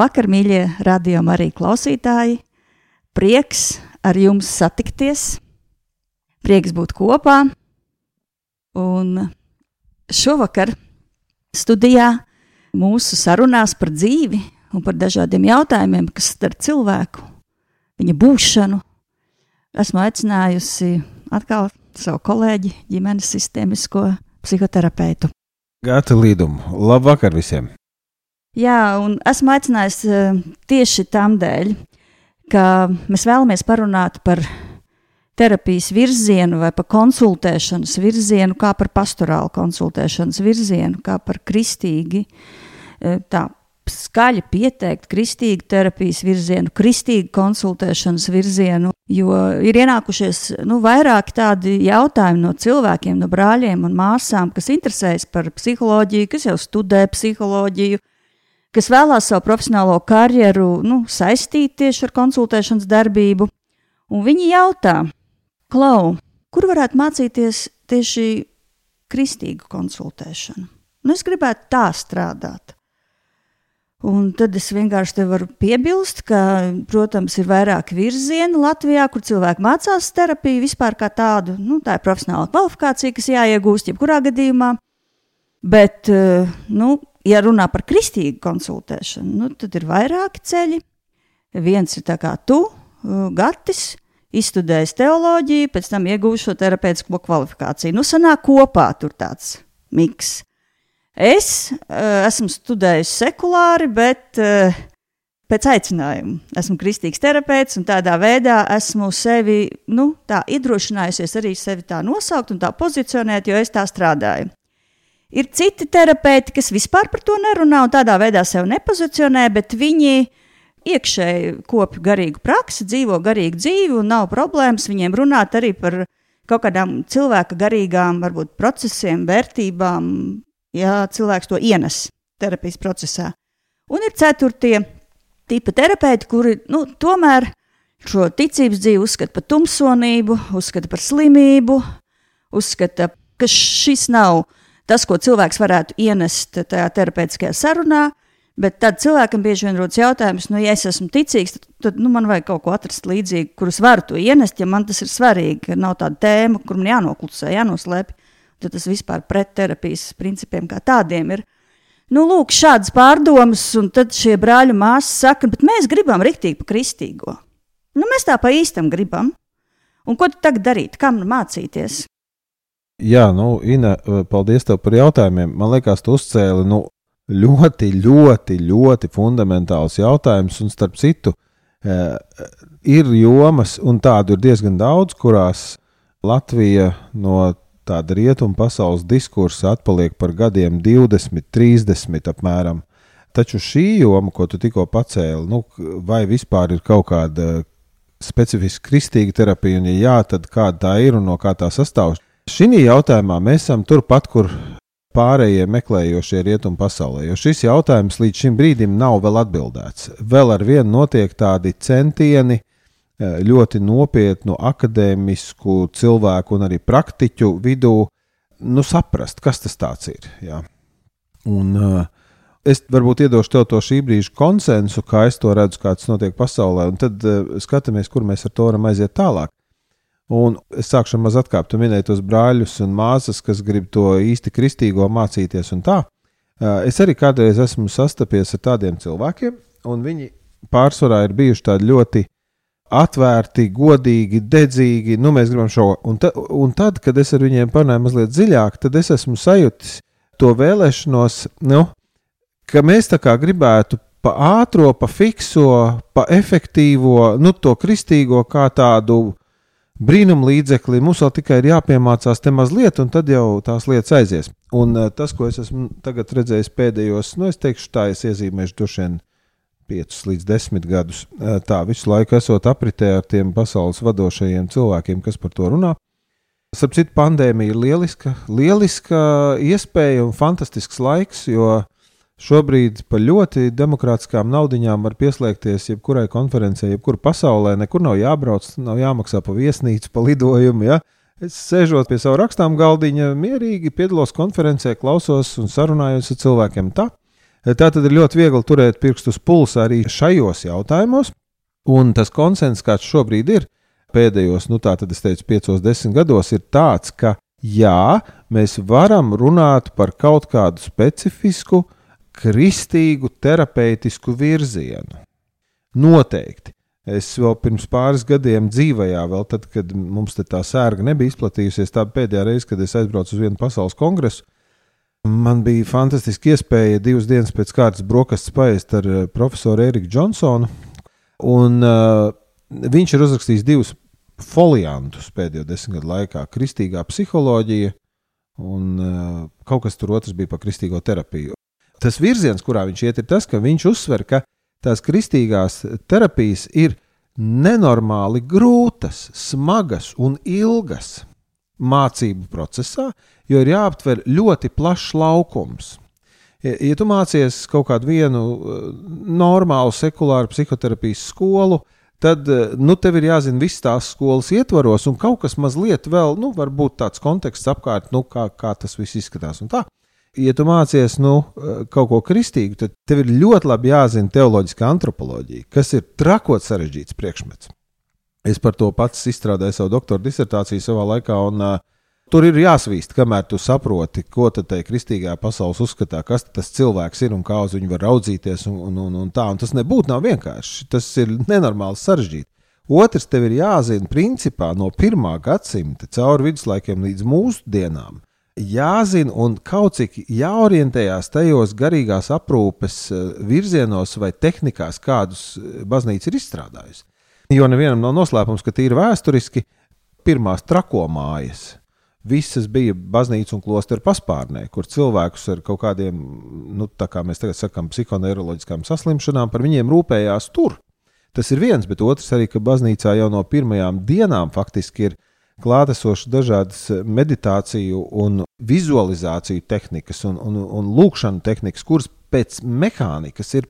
Labvakar, mīļie radiokamā arī klausītāji! Prieks ar jums satikties, prieks būt kopā. Un šovakar studijā mūsu sarunās par dzīvi un par dažādiem jautājumiem, kas skar cilvēku, viņa būšanu, esmu aicinājusi atkal savu kolēģi, ģimenes sistēmisko psihoterapeitu. Gata līdumu. Labvakar visiem! Jā, un esmu aicinājis uh, tieši tam dēļ, ka mēs vēlamies parunāt par terapijas virzienu vai par konsultēšanas virzienu, kā par pastorālu konsultēšanas virzienu, kā par kristīgi, uh, tā skaļi pieteikt kristīgu terapijas virzienu, kristīgu konsultēšanas virzienu, jo ir ienākušies nu, vairāki tādi jautājumi no cilvēkiem, no brāļiem un māsām, kas interesējas par psiholoģiju, kas jau studē psiholoģiju, kas vēlās savu profesionālo karjeru nu, saistīt tieši ar konsultēšanas darbību. Un viņi jautā, Klau, kur varētu mācīties tieši kristīgu konsultēšanu? Nu, es gribētu tā strādāt. Un tad es vienkārši te varu piebilst, ka, protams, ir vairāki virzieni Latvijā, kur cilvēki mācās terapiju vispār kā tādu. Nu, tā ir profesionāla kvalifikācija, kas jāiegūst jebkurā gadījumā. Bet eh, nu, ja runā par kristīgu konsultēšanu, nu, tad ir vairāki ceļi. Viens ir kā tu, uh, Gatis, izstudējis teoloģiju, pēc tam iegūst šo terapeitisko kvalifikāciju. Nu, sanāk kopā tur tāds miks. Es uh, esmu studējis sekulāri, bet uh, pēc aicinājuma. Esmu kristīgs terapeits, un tādā veidā esmu sevi nu, iedrošinājusies arī sevi tā nosaukt un tā pozicionēt, jo es tā strādāju. Ir citi terapeiti, kas vispār par to nerunā un tādā veidā sev nepozicionē, bet viņi iekšēji kopja garīgu praksi, dzīvo garīgu dzīvi un nav problēmas viņiem runāt arī par kaut kādām cilvēka garīgām, varbūt procesiem, vērtībām, ja cilvēks to ienes terapijas procesā. Un ir ceturtie tipa terapeiti, kuri nu, tomēr šo ticības dzīvi uzskata par tumsonību, uzskata par slimību, uzskata, ka šis nav tas, ko cilvēks varētu ienest tajā terapeitiskajā sarunā. Bet tad cilvēkam bieži vien rodas jautājums, nu, ja es esmu ticīgs, tad, tad nu, man vajag kaut ko atrast līdzīgu, kurus varu to ienest, ja man tas ir svarīgi, nav tāda tēma, kur man jānoklusē, jānoslēpj. Tad tas vispār pret terapijas principiem kā tādiem ir. Nu, lūk, šādas pārdomas, un tad šie brāļi māsas saka, bet mēs gribam riktīgi pa kristīgo. Nu, mēs tā pa īstam gribam. Un ko tad darīt? Kā man mācīties? Jā, nu, Ina, paldies tev par jautājumiem. Man liekas, tu uzcēli nu, ļoti, ļoti, ļoti fundamentāls jautājums. Un starp citu, eh, ir jomas, un tādu ir diezgan daudz, kurās Latvija no tāda rietumu pasaules diskursa atpaliek par gadiem 20, 30 apmēram. Taču šī joma, ko tu tikko pacēli, nu, vai vispār ir kaut kāda specifiska kristīga terapija, un, ja jā, tad kāda tā ir un no kā tā sastāv? Šī jautājumā mēs esam turpat, kur pārējie meklējošie rietumu pasaulē, jo šis jautājums līdz šim brīdim nav vēl atbildēts. Vēl ar vienu notiek tādi centieni eh, ļoti nopietnu akadēmisku cilvēku un arī praktiķu vidū nu, saprast, kas tas ir. Jā. Un, uh, es varbūt iedošu tev to šī brīža konsensu, kā es to redzu, kā tas notiek pasaulē, un tad uh, skatāmies, kur mēs ar to varam aiziet tālāk. Un es sākšu maz atkāpt, tu minēji tos brāļus un māsas, kas grib to īsti kristīgo mācīties. Es arī kādreiz esmu sastapies ar tādiem cilvēkiem, un viņi pārsvarā ir bijuši tādi ļoti atvērti, godīgi, dedzīgi. Nu, mēs gribam šo. Un, ta, un tad, kad es ar viņiem parunāju mazliet dziļāk, tad es esmu sajūtis to vēlēšanos, nu, ka mēs tā kā gribētu pa ātro, pa fikso, pa efektīvo, nu, to kristīgo kā tādu brīnumu līdzekli. Mums vēl tikai ir jāpiemācās te mazliet, un tad jau tās lietas aizies. Un uh, tas, ko es esmu redzējis pēdējos, nu, es teikšu, tā es iezīmēšu droši vien 5 līdz 10 gadus. Tā visu laiku esot apritē ar tiem pasaules vadošajiem cilvēkiem, kas par to runā. Starp citu, pandēmija ir lieliska, lieliska iespēja un fantastisks laiks, jo šobrīd par ļoti demokrātiskām naudaiņām var pieslēgties jebkurai konferencei, jebkur pasaulē. Nekur nav jābrauc, nav jāmaksā par viesnīcu, par lidojumu. Ja? Es sēžot pie sava rakstām galdiņa, mierīgi piedalos konferencē, klausos un sarunājos ar cilvēkiem. Tā Tā tad ir ļoti viegli turēt pirkstus pulsā arī šajos jautājumos, un tas konsens, kāds šobrīd ir, pēdējos, nu tā tad es teicu, piecos, desmit gados, ir tāds, ka jā, mēs varam runāt par kaut kādu specifisku, kristīgu, terapeitisku virzienu. Noteikti. Es vēl pirms pāris gadiem dzīvojā, vēl tad, kad mums tā sērga nebija izplatījusies, tā pēdējā reize, kad es aizbraucu uz vienu pasaules kongresu, Man bija fantastiski iespēja divas dienas pēc kārtas brokastis paēst ar eh, profesoru Eriku Džonsonu. Un, uh, viņš ir uzrakstījis divus foliantus pēdējo desmit gadu laikā - kristīgā psiholoģija un uh, kaut kas tur otrs bija par kristīgo terapiju. Tas virziens, kurā viņš iet, ir tas, ka viņš uzsver, ka tās kristīgās terapijas ir nenormāli grūtas, smagas un ilgas mācību procesā, jo ir jāaptver ļoti plašs laukums. Ja, ja tu mācies kaut kādu vienu uh, normālu, sekulāru psihoterapijas skolu, tad uh, nu, tev ir jāzina visas tās skolas ietvaros, un kaut kas mazliet vēl, nu, varbūt tāds konteksts apkārt, nu, kā, kā tas viss izskatās. Ja tu mācies nu, uh, kaut ko kristīgu, tad tev ir ļoti labi jāzina teoloģiskā antropoloģija, kas ir trakot sarežģīts priekšmets. Es par to pats izstrādāju savu doktora disertāciju savā laikā, un uh, tur ir jāsvīst, kamēr tu saproti, ko tad te kristīgā pasaules uzskatā, kas tas cilvēks ir un kā uz viņu var raudzīties. Un, un, un, un tā, un tas nebūtu nav vienkārši. Tas ir nenormāli sarežģīti. Otrs, tev ir jāzina, principā no pirmā gadsimta cauri viduslaikiem līdz mūsdienām. Jāzina un kaut cik jāorientējās tajos garīgās aprūpes virzienos vai tehnikās, kādus baznīca ir izstrādājusi. Jo nevienam nav noslēpums, ka tīri vēsturiski pirmās trako mājas visas bija baznīca un klostera paspārnē, kur cilvēkus ar kaut kādiem, nu, tā kā mēs tagad sakām, psihoneiroloģiskām saslimšanām, par viņiem rūpējās tur. Tas ir viens, bet otrs arī, ka baznīcā jau no pirmajām dienām faktiski ir klātesošas dažādas meditāciju un vizualizāciju tehnikas un, un, un lūkšanu tehnikas, kuras pēc mehānikas ir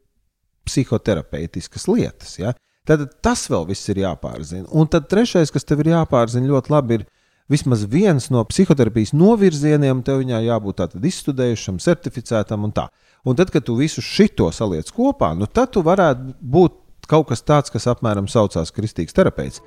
psihoterapeitiskas lietas. Ja? Tad tas vēl viss ir jāpārzina. Un tad trešais, kas tev ir jāpārzina ļoti labi, ir vismaz viens no psihoterapijas novirzieniem, tev jābūt izstudējušam, certificētam un tā. Un tad, kad tu visu šo saliec kopā, nu tad tu varētu būt kaut kas tāds, kas apmēram saucās kristīgs terapeits.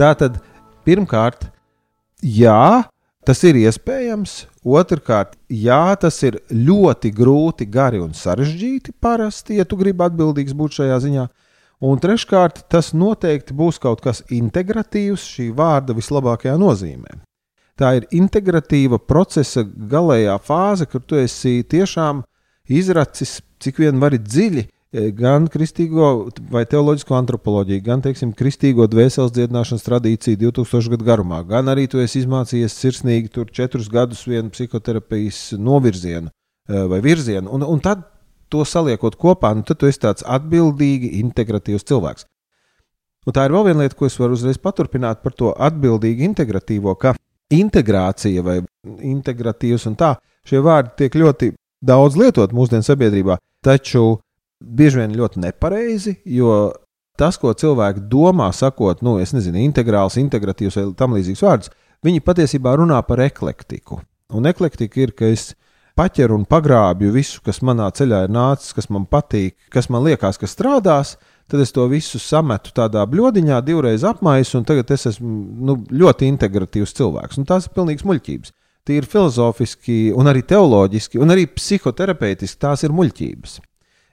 Tā tad pirmkārt, jā, tas ir iespējams. Otrakārt, jā, tas ir ļoti grūti, gari un sarežģīti parasti, ja tu gribi atbildīgs būt šajā ziņā. Un treškārt, tas noteikti būs kaut kas integratīvs šī vārda vislabākajā nozīmē. Tā ir integratīva procesa galējā fāze, kur tu esi tiešām izracis, cik vien vari dziļi gan kristīgo vai teoloģisko antropoloģiju, gan, teiksim, kristīgo dvēseles dziedināšanas tradīciju 2000 gadu garumā, gan arī tu esi izmācījies sirsnīgi tur četrus gadus vienu psihoterapijas novirzienu e, vai virzienu, un, un tad to saliekot kopā, nu, tad tu esi tāds atbildīgi, integratīvs cilvēks. Un tā ir vēl viena lieta, ko es varu uzreiz paturpināt par to atbildīgi integratīvo, ka integrācija vai integratīvs un tā, šie vārdi tiek ļoti daudz lietot mūsdienu sabiedrībā, taču bieži vien ļoti nepareizi, jo tas, ko cilvēki domā, sakot, nu, es nezinu, integrāls, integratīvs vai tam līdzīgs vārds, viņi patiesībā runā par eklektiku. Un eklektika ir, ka es paķeru un pagrābju visu, kas manā ceļā ir nācis, kas man patīk, kas man liekas, ka strādās, tad es to visu sametu tādā bludiņā, divreiz apmaisu, un tagad es esmu nu, ļoti integratīvs cilvēks. Un tās ir pilnīgas muļķības. Tīri filozofiski, un arī teoloģiski, un arī psihoterapeitiski tās ir muļķības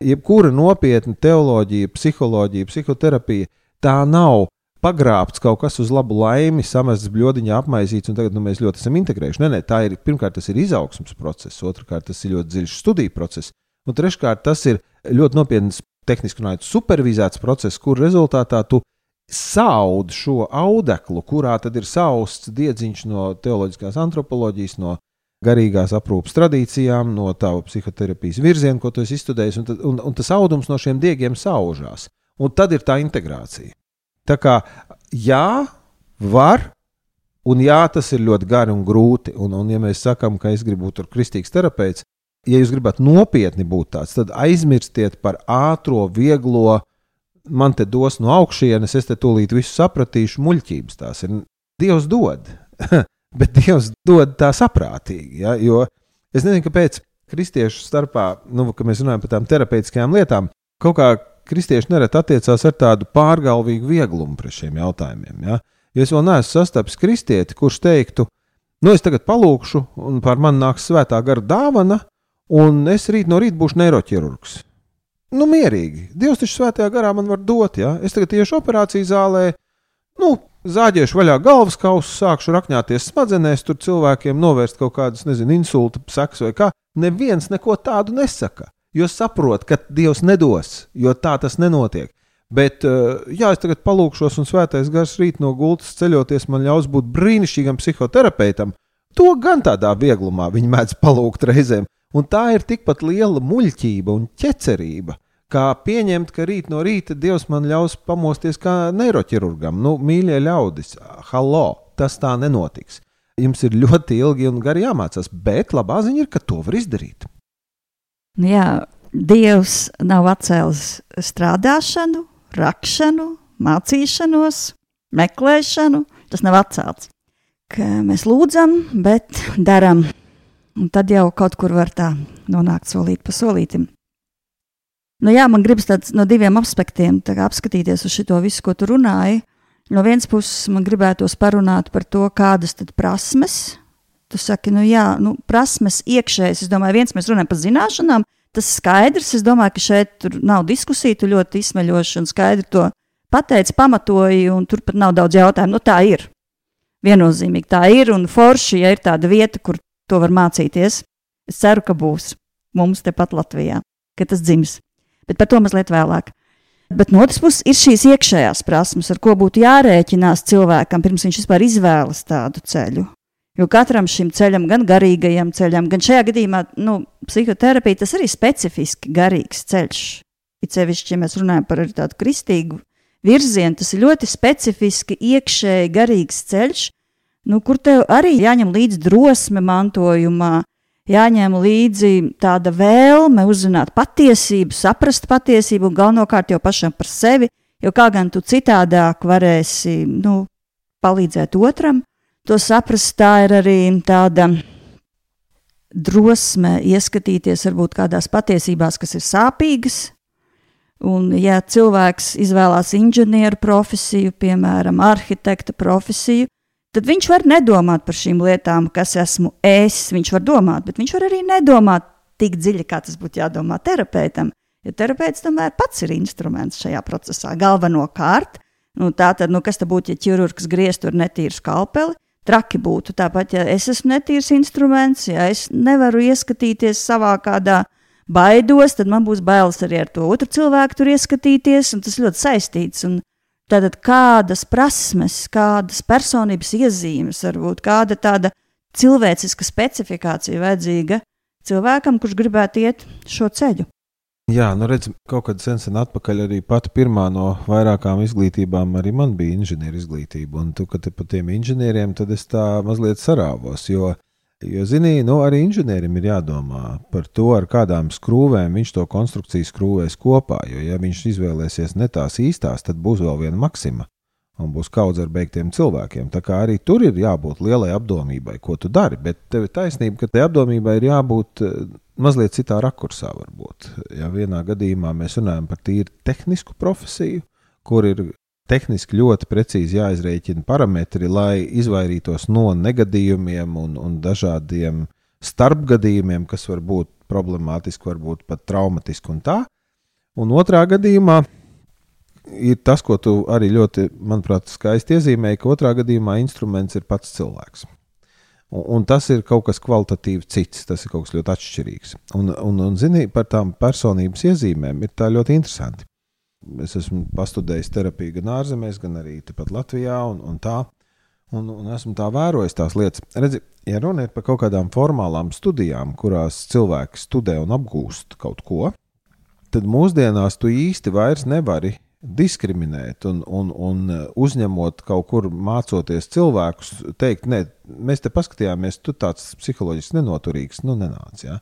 jebkura nopietna teoloģija, psiholoģija, psihoterapija, tā nav pagrābts kaut kas uz labu laimi, samests bludiņā, apmaizīts, un tagad nu, mēs ļoti esam integrējuši. Nē, nē, tā ir pirmkārt, tas ir izaugsmas process, otrkārt, tas ir ļoti dziļš studiju process, un treškārt, tas ir ļoti nopietns, tehniski runājot, supervizēts process, kur rezultātā tu saud šo audeklu, kurā tad ir sausts diedziņš no teoloģiskās antropoloģijas, no garīgās aprūpes tradīcijām, no tava psihoterapijas virziena, ko tu esi izstudējis, un, un, un tas audums no šiem diegiem saužās. Un tad ir tā integrācija. Tā kā jā, var, un jā, tas ir ļoti gari un grūti. Un, un ja mēs sakām, ka es gribu būt kristīgs terapeits, ja jūs gribat nopietni būt tāds, tad aizmirstiet par ātrā, vieglo, man te dos no augšienes, es te tūlīt visu sapratīšu, muļķības tās ir. Dievs dod. bet Dievs dod tā saprātīgi. Ja? Jo es nezinu, kāpēc kristiešu starpā, nu, kad mēs runājam par tām terapeitiskajām lietām, kaut kā kristieši nereti attiecās ar tādu pārgalvīgu vieglumu pret šiem jautājumiem. Ja? Jo es vēl neesmu sastapis kristieti, kurš teiktu, nu, es tagad palūkšu, un par mani nāks svētā gara dāvana, un es rīt no rīta būšu neiroķirurgs. Nu, mierīgi. Dievs taču svētajā garā man var dot, ja es tagad iešu operāciju zālē, nu, zāģēšu vaļā galvas kausu, sākšu rakņāties smadzenēs, tur cilvēkiem novērst kaut kādas, nezinu, insulta sekas vai kā. Neviens neko tādu nesaka, jo saprot, ka Dievs nedos, jo tā tas nenotiek. Bet, eh, jā, es tagad palūkšos, un svētais gars rīt no gultas ceļoties man ļaus būt brīnišķīgam psihoterapeitam. To gan tādā vieglumā viņi mēdz palūgt reizēm, un tā ir tikpat liela muļķība un ķecerība kā pieņemt, ka rīt no rīta Dievs man ļaus pamosties kā neiroķirurgam. Nu, mīļie ļaudis, halo, tas tā nenotiks. Jums ir ļoti ilgi un gari jāmācās, bet labā ziņa ir, ka to var izdarīt. Jā, Dievs nav atcēlis strādāšanu, rakšanu, mācīšanos, meklēšanu. Tas nav atcelts. Ka mēs lūdzam, bet darām. Un tad jau kaut kur var tā nonākt solīt pa solītam. Nu, jā, man gribas tāds no diviem aspektiem apskatīties uz šo visu, ko tu runāji. No vienas puses, man gribētos parunāt par to, kādas tad prasmes. Tu saki, nu jā, nu, prasmes iekšējas. Es domāju, viens mēs runājam par zināšanām, tas skaidrs. Es domāju, ka šeit nav diskusija, tu ļoti izsmeļoši un skaidri to pateici, pamatoji, un tur pat nav daudz jautājumu. Nu, tā ir. Viennozīmīgi tā ir, un forši, ja ir tāda vieta, kur to var mācīties. Es ceru, ka būs mums tepat Latvijā, ka tas dzims bet par to mazliet vēlāk. Bet no otras puses ir šīs iekšējās prasmes, ar ko būtu jārēķinās cilvēkam, pirms viņš vispār izvēlas tādu ceļu. Jo katram šim ceļam, gan garīgajam ceļam, gan šajā gadījumā, nu, psihoterapija, tas arī specifiski garīgs ceļš. It sevišķi, ja mēs runājam par tādu kristīgu virzienu, tas ir ļoti specifiski iekšēji garīgs ceļš, nu, kur tev arī jāņem līdzi drosme mantojumā, jāņem līdzi tāda vēlme uzzināt patiesību, saprast patiesību un galvenokārt jau pašam par sevi, jo kā gan tu citādāk varēsi nu, palīdzēt otram, to saprast, tā ir arī tāda drosme ieskatīties varbūt kādās patiesībās, kas ir sāpīgas, Un, ja cilvēks izvēlās inženieru profesiju, piemēram, arhitekta profesiju, tad viņš var nedomāt par šīm lietām, kas esmu es. Viņš var domāt, bet viņš var arī nedomāt tik dziļi, kā tas būtu jādomā terapeitam. Jo terapeits tomēr pats ir instruments šajā procesā. Galvenokārt, nu, tā tad, nu, kas tad būtu, ja ķirurgs grieztu ar netīru skalpeli? Traki būtu tāpat, ja es esmu netīrs instruments, ja es nevaru ieskatīties savā kādā baidos, tad man būs bailes arī ar to otru cilvēku tur ieskatīties, un tas ļoti saistīts. Un tātad kādas prasmes, kādas personības iezīmes, varbūt kāda tāda cilvēciska specifikācija vajadzīga cilvēkam, kurš gribētu iet šo ceļu. Jā, nu redz, kaut kad sen, sen atpakaļ arī pati pirmā no vairākām izglītībām arī man bija inženieru izglītība. Un tu, kad te par tiem inženieriem, tad es tā mazliet sarāvos, jo Jo, zini, nu, arī inženierim ir jādomā par to, ar kādām skrūvēm viņš to konstrukciju skrūvēs kopā. Jo, ja viņš izvēlēsies ne tās īstās, tad būs vēl viena maksima un būs kaudz ar beigtiem cilvēkiem. Tā kā arī tur ir jābūt lielai apdomībai, ko tu dari. Bet tev ir taisnība, ka tai apdomībai ir jābūt eh, mazliet citā rakursā. Varbūt. Ja vienā gadījumā mēs runājam par tīri tehnisku profesiju, kur ir tehniski ļoti precīzi jāizrēķina parametri, lai izvairītos no negadījumiem un, un dažādiem starpgadījumiem, kas var būt problemātiski, varbūt pat traumatiski un tā. Un otrā gadījumā ir tas, ko tu arī ļoti, manuprāt, skaisti iezīmēji, ka otrā gadījumā instruments ir pats cilvēks. Un, un tas ir kaut kas kvalitatīvi cits, tas ir kaut kas ļoti atšķirīgs. Un, un, un zini, par tām personības iezīmēm ir tā ļoti interesanti. Es esmu pastudējis terapiju gan ārzemēs, gan arī tepat Latvijā. Un, un tā, un, un esmu tā vērojis tās lietas. Redzi, ja runa ir par kaut kādām formālām studijām, kurās cilvēki studē un apgūst kaut ko, tad mūsdienās tu īsti vairs nevari diskriminēt un, un, un uzņemot kaut kur mācoties cilvēkus, teikt, nē, mēs te paskatījāmies, tu tāds psiholoģiski nenoturīgs, nu, nenāc. Ja?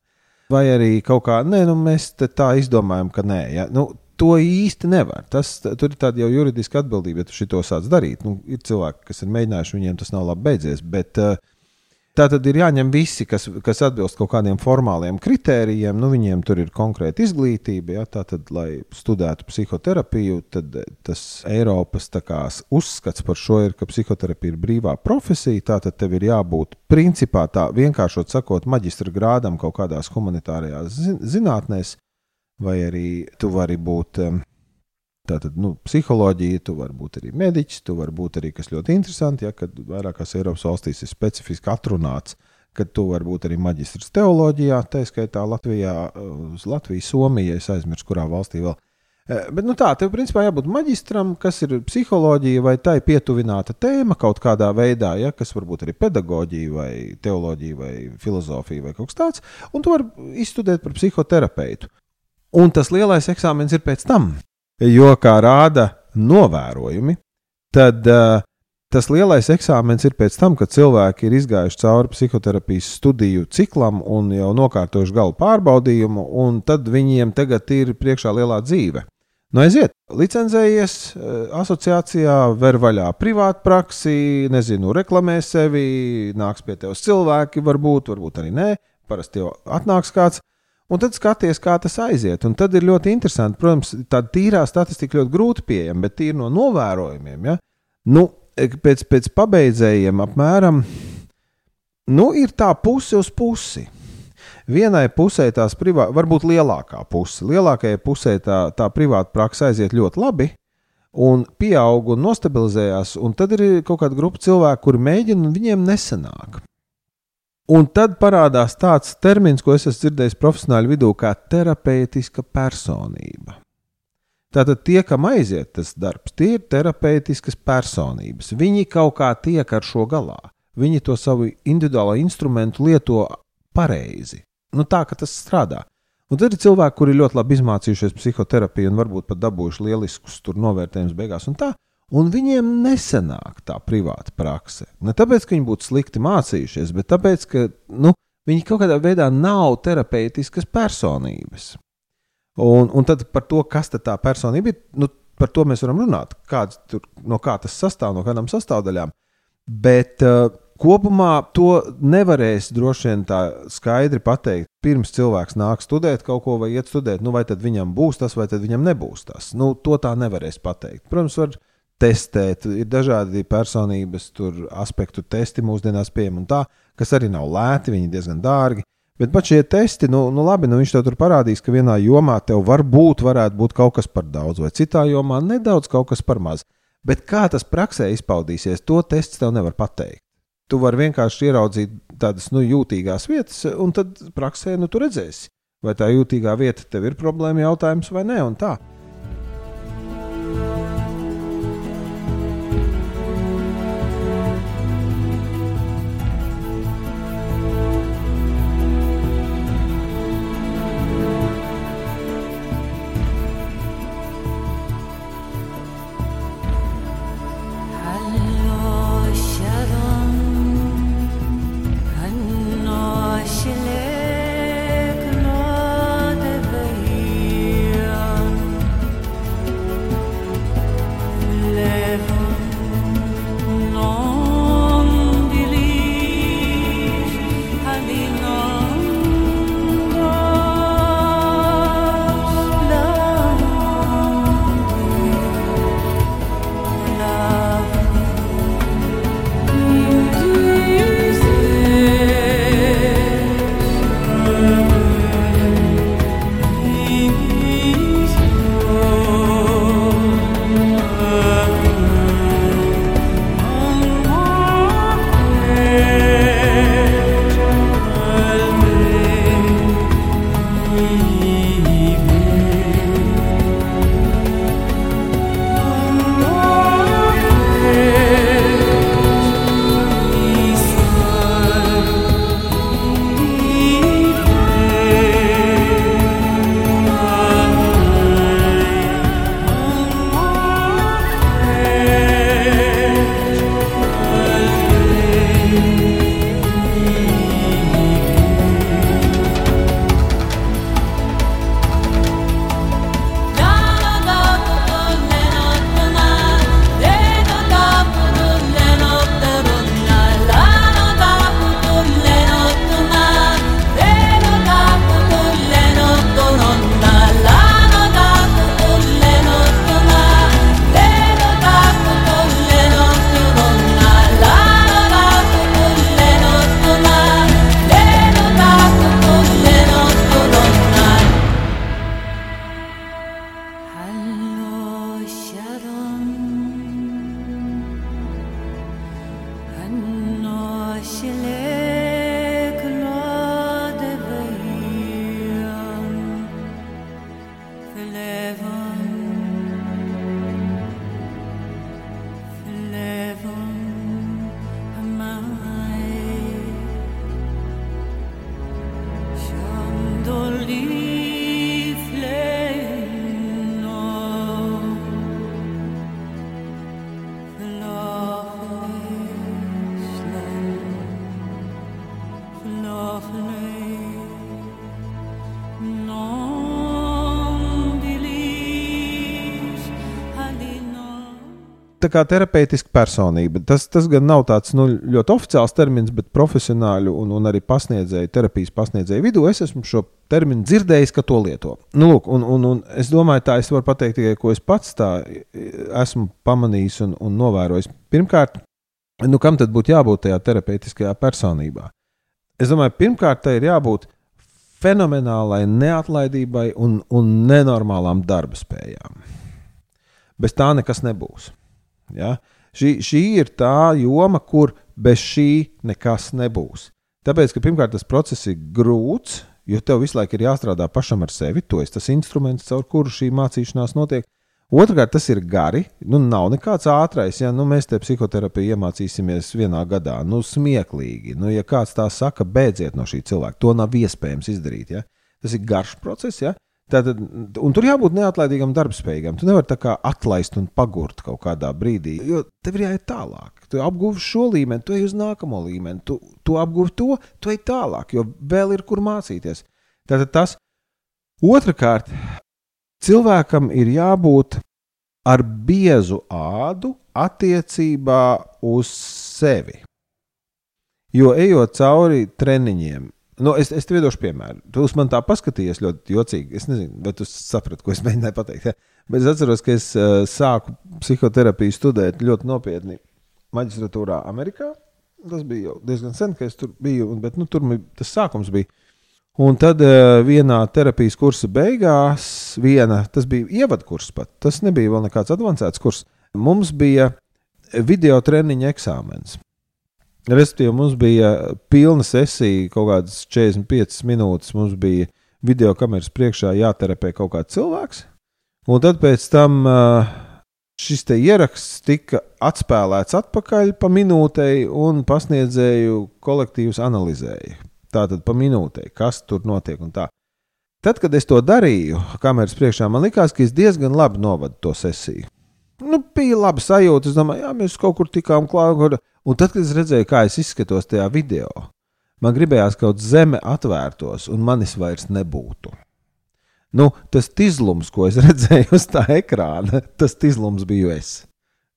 Vai arī kaut kā, nē, nu, mēs tā izdomājam, ka nē. Ja? Nu, to īsti nevar. Tas, tur ir tāda jau juridiska atbildība, ja tu šo sāc darīt. Nu, ir cilvēki, kas ir mēģinājuši, viņiem tas nav labi beidzies. Bet uh, tā tad ir jāņem visi, kas, kas atbilst kaut kādiem formāliem kritērijiem. Nu, viņiem tur ir konkrēta izglītība. Ja, tātad, lai studētu psihoterapiju, tad tas Eiropas kā, uzskats par šo ir, ka psihoterapija ir brīvā profesija. Tātad tev ir jābūt principā tā vienkāršot sakot, maģistra grādam kaut kādās humanitārajās zinātnēs vai arī tu vari būt tātad, nu, psiholoģija, tu vari būt arī mediķis, tu vari būt arī kas ļoti interesanti, ja, kad vairākās Eiropas valstīs ir specifiski atrunāts, ka tu vari būt arī maģistrs teoloģijā, tā skaitā Latvijā, uz Latviju, Somiju, es aizmirsu, kurā valstī vēl. Eh, bet nu tā, tev principā jābūt maģistram, kas ir psiholoģija vai tā ir pietuvināta tēma kaut kādā veidā, ja, kas varbūt arī pedagoģija vai teoloģija vai filozofija vai kaut kas tāds, un tu vari izstudēt par psihoterapeitu. Un tas lielais eksāmenis ir pēc tam, jo, kā rāda novērojumi, tad uh, tas lielais eksāmenis ir pēc tam, kad cilvēki ir izgājuši cauri psihoterapijas studiju ciklam un jau nokārtojuši galu pārbaudījumu, un tad viņiem tagad ir priekšā lielā dzīve. Nu, aiziet, licencējies asociācijā, ver vaļā privātu praksi, nezinu, reklamē sevi, nāks pie tevis cilvēki, varbūt, varbūt arī nē, parasti jau atnāks kāds. Un tad skaties, kā tas aiziet. Un tad ir ļoti interesanti. Protams, tāda tīrā statistika ļoti grūti pieejama, bet tīri no novērojumiem. Ja? Nu, pēc, pēc pabeidzējiem apmēram nu, ir tā puse uz pusi. Vienai pusē tās privātā, varbūt lielākā puse. Lielākajai pusē tā, tā privāta praksa aiziet ļoti labi, un pieaug un nostabilizējās. Un tad ir kaut kāda grupa cilvēku, kuri mēģina, un viņiem nesanāk. Un tad parādās tāds termins, ko es esmu dzirdējis profesionāļu vidū, kā terapeitiska personība. Tātad tie, kam aiziet tas darbs, tie ir terapeitiskas personības. Viņi kaut kā tiek ar šo galā. Viņi to savu individuālo instrumentu lieto pareizi. Nu, tā, ka tas strādā. Un tad ir cilvēki, kuri ļoti labi izmācījušies psihoterapiju un varbūt pat dabūjuši lieliskus novērtējumus beigās. Un tā, Un viņiem nesenāk tā privāta prakse. Ne tāpēc, ka viņi būtu slikti mācījušies, bet tāpēc, ka nu, viņi kaut kādā veidā nav terapeitiskas personības. Un, un tad par to, kas tā personība ir, nu, par to mēs varam runāt. Kāds tur, no kā tas sastāv, no kādām sastāvdaļām. Bet uh, kopumā to nevarēs droši vien tā skaidri pateikt. Pirms cilvēks nāk studēt kaut ko vai iet studēt, nu vai tad viņam būs tas, vai tad viņam nebūs tas. Nu, to tā nevarēs pateikt. Protams, var testēt, ir dažādi personības aspektu testi mūsdienās pieejami un tā, kas arī nav lēti, viņi diezgan dārgi. Bet pat šie testi, nu, nu labi, nu viņš tev tur parādīs, ka vienā jomā tev varbūt varētu būt kaut kas par daudz, vai citā jomā nedaudz kaut kas par maz. Bet kā tas praksē izpaudīsies, to tests tev nevar pateikt. Tu vari vienkārši ieraudzīt tādas nu, jūtīgās vietas, un tad praksē nu, tu redzēsi, vai tā jūtīgā vieta tev ir problēma jautājums vai nē. tā kā terapeitiska personība. Tas, tas gan nav tāds nu, ļoti oficiāls termins, bet profesionāļu un, un arī pasniedzēju, terapijas pasniedzēju vidū es esmu šo terminu dzirdējis, ka to lieto. Nu, lūk, un, un, un es domāju, tā es varu pateikt tikai, ko es pats tā esmu pamanījis un, un novērojis. Pirmkārt, nu, kam tad būtu jābūt tajā terapeitiskajā personībā? Es domāju, pirmkārt, tai ir jābūt fenomenālai neatlaidībai un, un nenormālām darba spējām. Bez tā nekas nebūs. Ja? Šī, šī ir tā joma, kur bez šī nekas nebūs. Tāpēc, ka pirmkārt tas process ir grūts, jo tev visu laiku ir jāstrādā pašam ar sevi. To ir tas instruments, caur kuru šī mācīšanās notiek. Otrakārt, tas ir gari. Nu, nav nekāds ātrais. Ja nu, mēs te psihoterapiju iemācīsimies vienā gadā, nu, smieklīgi. Nu, ja kāds tā saka, beidziet no šī cilvēka, to nav iespējams izdarīt. Ja? Tas ir garš process. Ja? Tātad, tur jābūt neatlaidīgam, darbspējīgam. Tu nevari tā kā atlaist un pagurt kaut kādā brīdī, jo tev ir jāiet tālāk. Tu apgūsi šo līmeni, tu ej uz nākamo līmeni, tu, tu apgūsi to, tu ej tālāk, jo vēl ir kur mācīties. Tātad tas otrkārt, cilvēkam ir jābūt ar biezu ādu attiecībā uz sevi. Jo ejot cauri treniņiem, nu, es, es tev došu piemēru. Tu uz mani tā paskatījies ļoti jocīgi. Es nezinu, vai tu saprati, ko es mēģināju pateikt. Ja? Bet es atceros, ka es uh, sāku psihoterapiju studēt ļoti nopietni maģistratūrā Amerikā. Tas bija jau diezgan sen, kad es tur biju, bet nu, tur tas sākums bija. Un tad uh, vienā terapijas kursa beigās, viena, tas bija ievadkurs pat, tas nebija vēl nekāds avansēts kurs. Mums bija video treniņa eksāmens. Respektīvi, mums bija pilna sesija, kaut kādas 45 minūtes. Mums bija video kameras priekšā jāterapē kaut kāds cilvēks. Un tad pēc tam šis ieraksts tika atspēlēts atpakaļ pa minūtei, un pasniedzēju kolektīvs analizēja. Tātad pa minūtei, kas tur notiek un tā. Tad, kad es to darīju, kameras priekšā, man likās, ka es diezgan labi novadu to sesiju. Nu, bija laba sajūta. Es domāju, jā, mēs kaut kur tikām klāta. Un tad, kad es redzēju, kā es izskatos tajā video, man gribējās kaut zeme atvērtos un manis vairs nebūtu. Nu, tas izlums, ko es redzēju uz tā ekrāna, tas izlums biju es.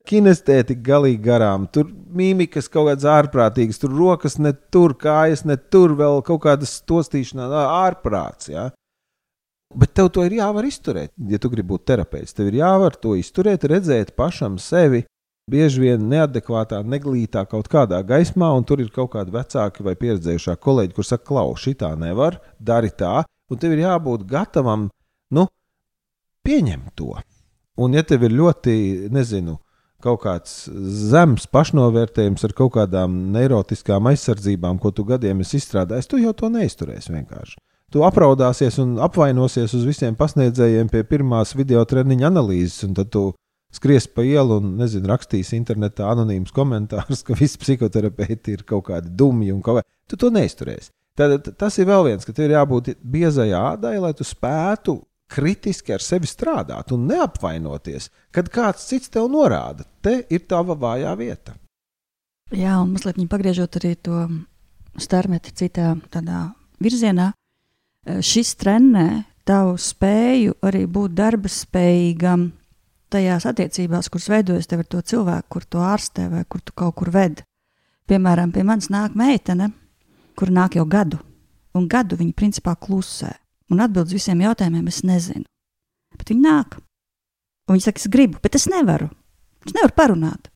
Kinestētika galīgi garām, tur mīmikas kaut kādas ārprātīgas, tur rokas ne tur, kājas ne tur, vēl kaut kādas tostīšanās, ārprāts. Ja? Bet tev to ir jāvar izturēt. Ja tu gribi būt terapeits, tev ir jāvar to izturēt, redzēt pašam sevi, bieži vien neadekvātā, neglītā kaut kādā gaismā, un tur ir kaut kādi vecāki vai pieredzējušāki kolēģi, kuriem saka, klau, šī tā nevar, dari tā, un tev ir jābūt gatavam, nu, pieņemt to. Un, ja tev ir ļoti, nezinu, kaut kāds zems pašnovērtējums ar kaut kādām neirotiskām aizsardzībām, ko tu gadiem esi izstrādājis, tu jau to neizturēsi vienkārši. Tu apraudāsies un apvainosies uz visiem pasniedzējiem pie pirmās video treniņa analīzes, un tad tu skries pa ielu un nezinu, rakstīs internetā anonīmus komentārus, ka visi psihoterapeiti ir kaut kādi dumji un kaut kā. Tu to neizturēsi. Tad, tas ir vēl viens, ka tev ir jābūt biezai ādai, lai tu spētu kritiski ar sevi strādāt un neapvainoties, kad kāds cits tev norāda, te ir tava vājā vieta. Jā, un mazliet pagriežot arī to starmeti citā virzienā, šis trenē tavu spēju arī būt darba spējīgam tajās attiecībās, kuras veidojas tev ar to cilvēku, kur tu ārstē vai kur tu kaut kur ved. Piemēram, pie manis nāk meitene, kur nāk jau gadu, un gadu viņa principā klusē. Un atbild uz visiem jautājumiem es nezinu. Bet viņa nāk. Un viņa saka, es gribu, bet es nevaru. Es nevaru parunāt.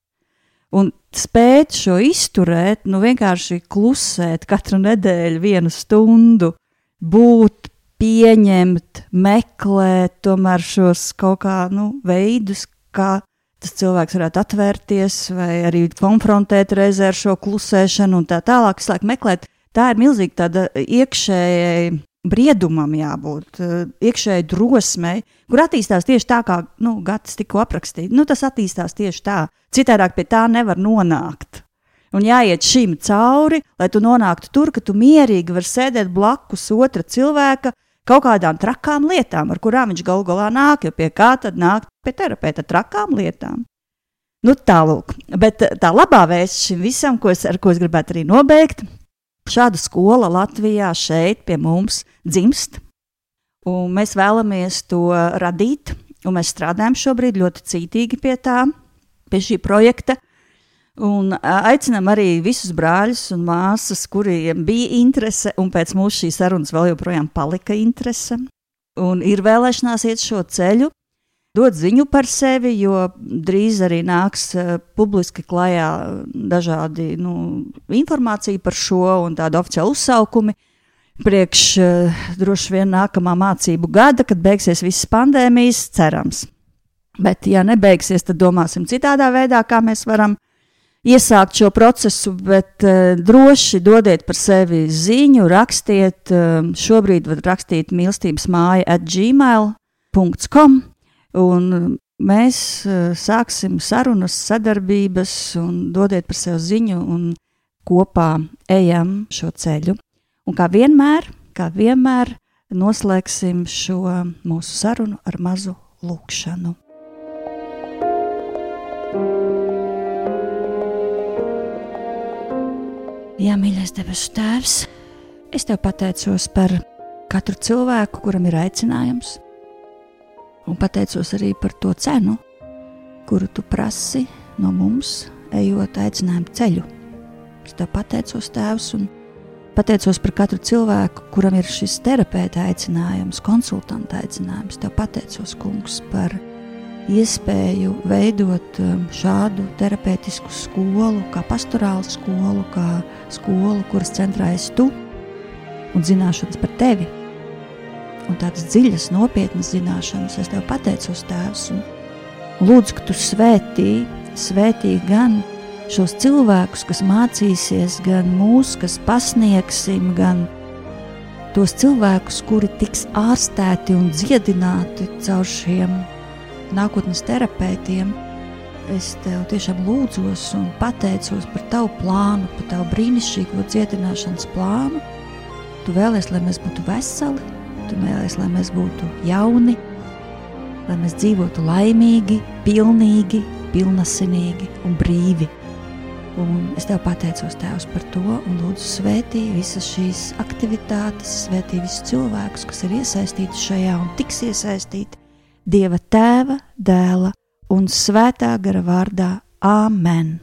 Un spēt šo izturēt, nu vienkārši klusēt katru nedēļu, vienu stundu, būt pieņemt, meklēt tomēr šos kaut kā nu, veidus, kā tas cilvēks varētu atvērties, vai arī konfrontēt reizē ar šo klusēšanu un tā tālāk. Es laiku meklēt, tā ir milzīga tāda iekšējai briedumam jābūt, iekšēji drosmei, kur attīstās tieši tā, kā nu, Gatis tikko aprakstīja. Nu, tas attīstās tieši tā. Citādāk pie tā nevar nonākt. Un jāiet šim cauri, lai tu nonāktu tur, ka tu mierīgi vari sēdēt blakus otra cilvēka, kaut kādām trakām lietām, ar kurām viņš galu galā nāk, jo pie kā tad nāk pie terapeita trakām lietām. Nu, tālūk, bet tā labā vēsts šim visam, ko es, ar ko es gribētu arī nobeigt, šāda skola Latvijā šeit pie mums dzimst, un mēs vēlamies to radīt, un mēs strādājam šobrīd ļoti cītīgi pie tā, pie šī projekta, Un aicinām arī visus brāļus un māsas, kuriem bija interese, un pēc mūsu šīs sarunas vēl joprojām palika interese. Un ir vēlēšanās iet šo ceļu, dot ziņu par sevi, jo drīz arī nāks publiski klajā dažādi nu, informācija par šo un tādu oficiālu uzsaukumi. Priekš droši vien nākamā mācību gada, kad beigsies visas pandēmijas, cerams. Bet, ja nebeigsies, tad domāsim citādā veidā, kā mēs varam iesākt šo procesu, bet uh, droši dodiet par sevi ziņu, rakstiet. Uh, šobrīd var rakstīt mīlestības māja at gmail.com. Un mēs uh, sāksim sarunas, sadarbības, un dodiet par sevi ziņu, un kopā ejam šo ceļu. Un kā vienmēr, kā vienmēr noslēgsim šo mūsu sarunu ar mazu lūkšanu. Mīļais debesu Tēvs, es tev pateicos par katru cilvēku, kuram ir aicinājums, un pateicos arī par to cenu, kuru tu prasi no mums, ejot aicinājumu ceļu. Es tev pateicos, Tēvs, un pateicos par katru cilvēku, kuram ir šis terapeita aicinājums, konsultanta aicinājums. Tev pateicos, Kungs, par iespēju veidot um, šādu terapeitisku skolu, kā pastorālu skolu, kā skolu, kuras centrā esi tu un zināšanas par tevi. Un tādas dziļas, nopietnas zināšanas es tev pateicos, Tēvs, lūdzu, ka tu svētī, svētī gan šos cilvēkus, kas mācīsies, gan mūs, kas pasniegsim, gan tos cilvēkus, kuri tiks ārstēti un dziedināti caur šiem nākotnes terapeitiem. Es tev tiešām lūdzos un pateicos par tavu plānu, par tavu brīnišķīgo dziedināšanas plānu. Tu vēlies, lai mēs būtu veseli, tu vēlies, lai mēs būtu jauni, lai mēs dzīvotu laimīgi, pilnīgi, pilnasinīgi un brīvi. Un es tev pateicos, Tēvs, par to, un lūdzu, svētī visas šīs aktivitātes, svētī visus cilvēkus, kas ir iesaistīti šajā un tiks iesaistīti Dieva tēva, dēla un svētā gara vārdā Āmen!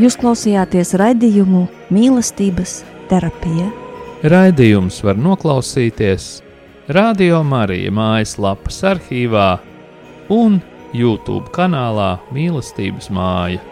Jūs klausījāties raidījumu mīlestības terapija. Raidījums var noklausīties Radio Marija mājaslapas arhīvā un YouTube kanālā Mīlestības māja.